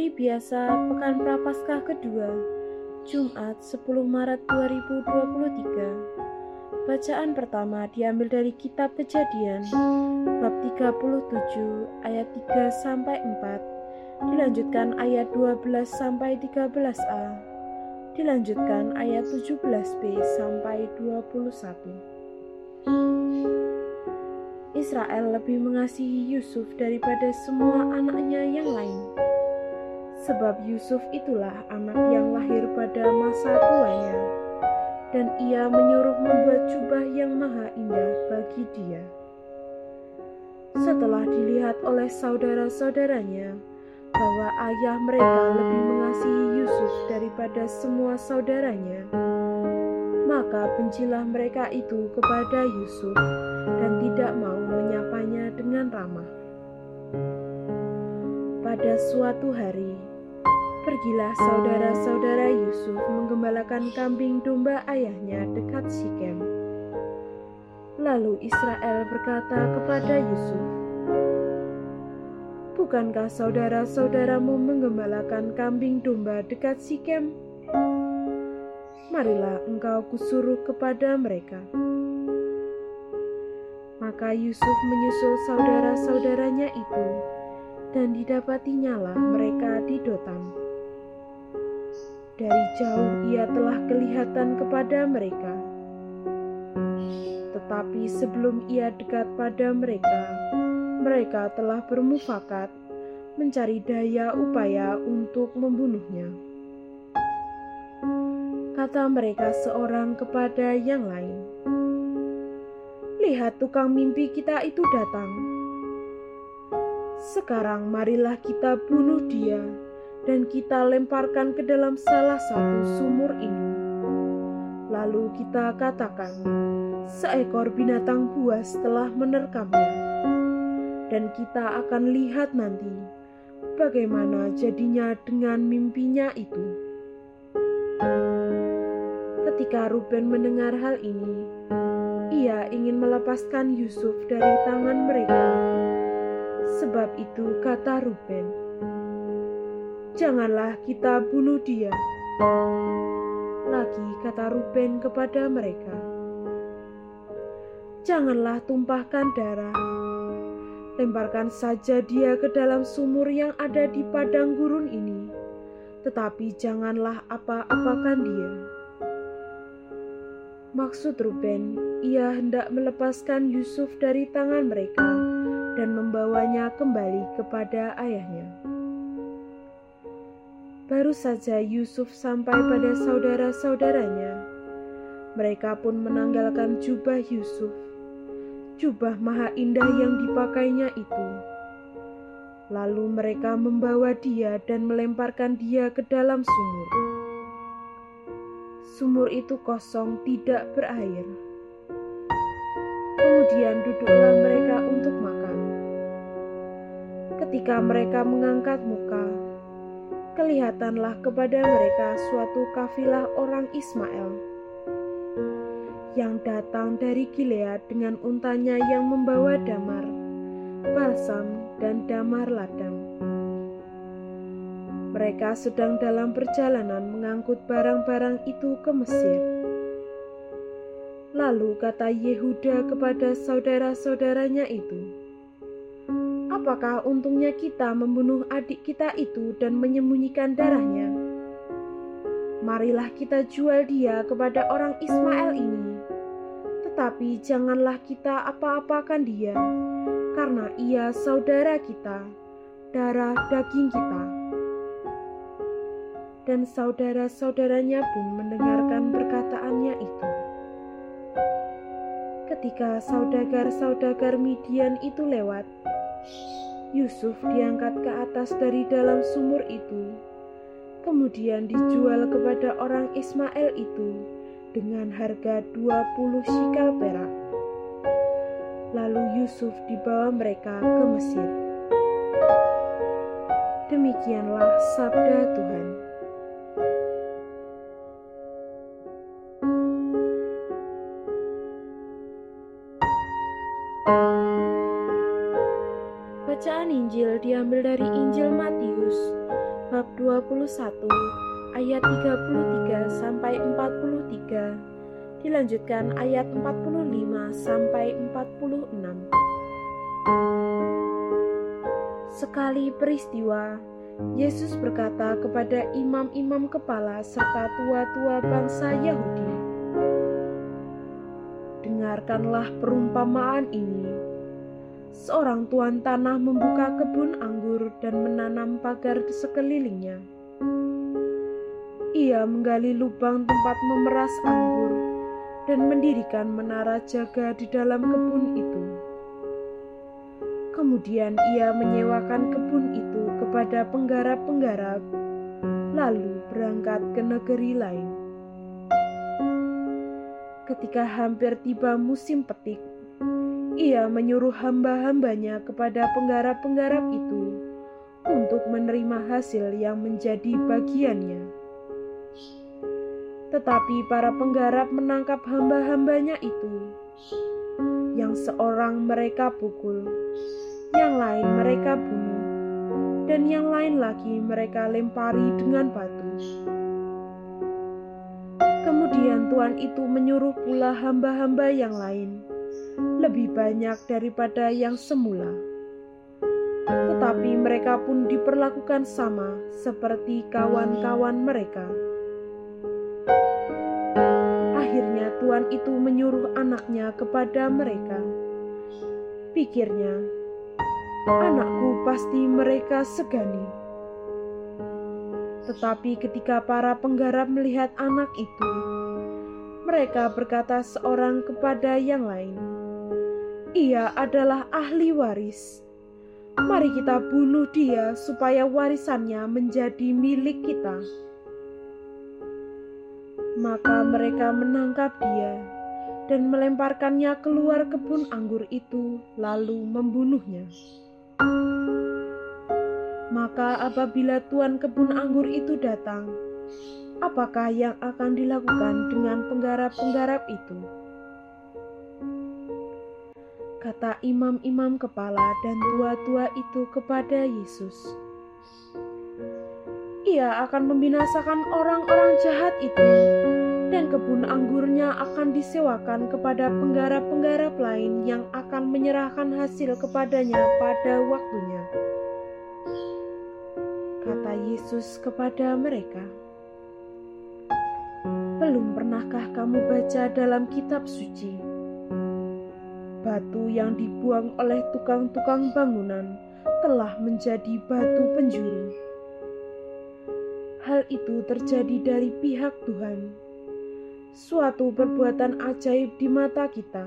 Hari biasa Pekan Prapaskah kedua, Jumat 10 Maret 2023. Bacaan pertama diambil dari kitab Kejadian bab 37 ayat 3 sampai 4, dilanjutkan ayat 12 sampai 13a, dilanjutkan ayat 17b sampai 21. Israel lebih mengasihi Yusuf daripada semua anaknya yang lain sebab Yusuf itulah anak yang lahir pada masa tuanya, dan ia menyuruh membuat jubah yang maha indah bagi dia. Setelah dilihat oleh saudara-saudaranya bahwa ayah mereka lebih mengasihi Yusuf daripada semua saudaranya, maka bencilah mereka itu kepada Yusuf dan tidak mau menyapanya dengan ramah. Pada suatu hari, Pergilah saudara-saudara Yusuf menggembalakan kambing domba ayahnya dekat Sikem. Lalu Israel berkata kepada Yusuf, Bukankah saudara-saudaramu menggembalakan kambing domba dekat Sikem? Marilah engkau kusuruh kepada mereka. Maka Yusuf menyusul saudara-saudaranya itu, dan didapatinya lah mereka di Dotan. Dari jauh ia telah kelihatan kepada mereka. Tetapi sebelum ia dekat pada mereka, mereka telah bermufakat mencari daya upaya untuk membunuhnya. Kata mereka seorang kepada yang lain, "Lihat, tukang mimpi kita itu datang. Sekarang, marilah kita bunuh dia." Dan kita lemparkan ke dalam salah satu sumur ini. Lalu kita katakan, seekor binatang buas telah menerkamnya, dan kita akan lihat nanti bagaimana jadinya dengan mimpinya itu. Ketika Ruben mendengar hal ini, ia ingin melepaskan Yusuf dari tangan mereka. Sebab itu, kata Ruben, janganlah kita bunuh dia. Lagi kata Ruben kepada mereka, janganlah tumpahkan darah. Lemparkan saja dia ke dalam sumur yang ada di padang gurun ini, tetapi janganlah apa-apakan dia. Maksud Ruben, ia hendak melepaskan Yusuf dari tangan mereka dan membawanya kembali kepada ayahnya. Baru saja Yusuf sampai pada saudara-saudaranya. Mereka pun menanggalkan jubah Yusuf, jubah maha indah yang dipakainya itu. Lalu mereka membawa dia dan melemparkan dia ke dalam sumur. Sumur itu kosong, tidak berair. Kemudian duduklah mereka untuk makan. Ketika mereka mengangkat muka, kelihatanlah kepada mereka suatu kafilah orang Ismail yang datang dari Gilead dengan untanya yang membawa damar, balsam, dan damar ladang. Mereka sedang dalam perjalanan mengangkut barang-barang itu ke Mesir. Lalu kata Yehuda kepada saudara-saudaranya itu, Apakah untungnya kita membunuh adik kita itu dan menyembunyikan darahnya? Marilah kita jual dia kepada orang Ismail ini. Tetapi janganlah kita apa-apakan dia, karena ia saudara kita, darah daging kita. Dan saudara-saudaranya pun mendengarkan perkataannya itu. Ketika saudagar-saudagar Midian itu lewat, Yusuf diangkat ke atas dari dalam sumur itu, kemudian dijual kepada orang Ismail itu dengan harga 20 shikal perak. Lalu Yusuf dibawa mereka ke Mesir. Demikianlah sabda Tuhan. Diambil dari Injil Matius bab 21 ayat 33 sampai 43 dilanjutkan ayat 45 sampai 46 Sekali peristiwa Yesus berkata kepada imam-imam kepala serta tua-tua bangsa Yahudi Dengarkanlah perumpamaan ini seorang tuan tanah membuka kebun anggur dan menanam pagar di sekelilingnya. Ia menggali lubang tempat memeras anggur dan mendirikan menara jaga di dalam kebun itu. Kemudian ia menyewakan kebun itu kepada penggarap-penggarap, lalu berangkat ke negeri lain. Ketika hampir tiba musim petik, ia menyuruh hamba-hambanya kepada penggarap-penggarap itu untuk menerima hasil yang menjadi bagiannya. Tetapi para penggarap menangkap hamba-hambanya itu, yang seorang mereka pukul, yang lain mereka bunuh, dan yang lain lagi mereka lempari dengan batu. Kemudian Tuhan itu menyuruh pula hamba-hamba yang lain lebih banyak daripada yang semula. Tetapi mereka pun diperlakukan sama seperti kawan-kawan mereka. Akhirnya Tuhan itu menyuruh anaknya kepada mereka. Pikirnya, anakku pasti mereka segani. Tetapi ketika para penggarap melihat anak itu, mereka berkata seorang kepada yang lain, ia adalah ahli waris. Mari kita bunuh dia supaya warisannya menjadi milik kita. Maka mereka menangkap dia dan melemparkannya keluar kebun anggur itu, lalu membunuhnya. Maka, apabila tuan kebun anggur itu datang, apakah yang akan dilakukan dengan penggarap-penggarap itu? Kata imam-imam kepala dan tua-tua itu kepada Yesus. Ia akan membinasakan orang-orang jahat itu, dan kebun anggurnya akan disewakan kepada penggarap-penggarap lain yang akan menyerahkan hasil kepadanya pada waktunya. Kata Yesus kepada mereka, "Belum pernahkah kamu baca dalam kitab suci?" Batu yang dibuang oleh tukang-tukang bangunan telah menjadi batu penjuru. Hal itu terjadi dari pihak Tuhan, suatu perbuatan ajaib di mata kita.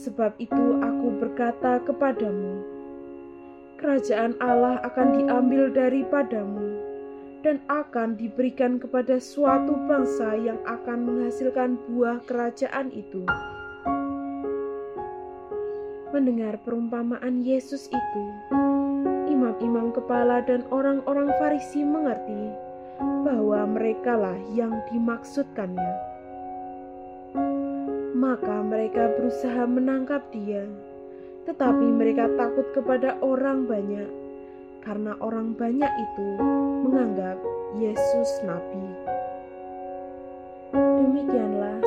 Sebab itu, aku berkata kepadamu: "Kerajaan Allah akan diambil daripadamu." dan akan diberikan kepada suatu bangsa yang akan menghasilkan buah kerajaan itu. Mendengar perumpamaan Yesus itu, imam-imam kepala dan orang-orang Farisi mengerti bahwa merekalah yang dimaksudkannya. Maka mereka berusaha menangkap dia, tetapi mereka takut kepada orang banyak, karena orang banyak itu menganggap Yesus nabi. Demikianlah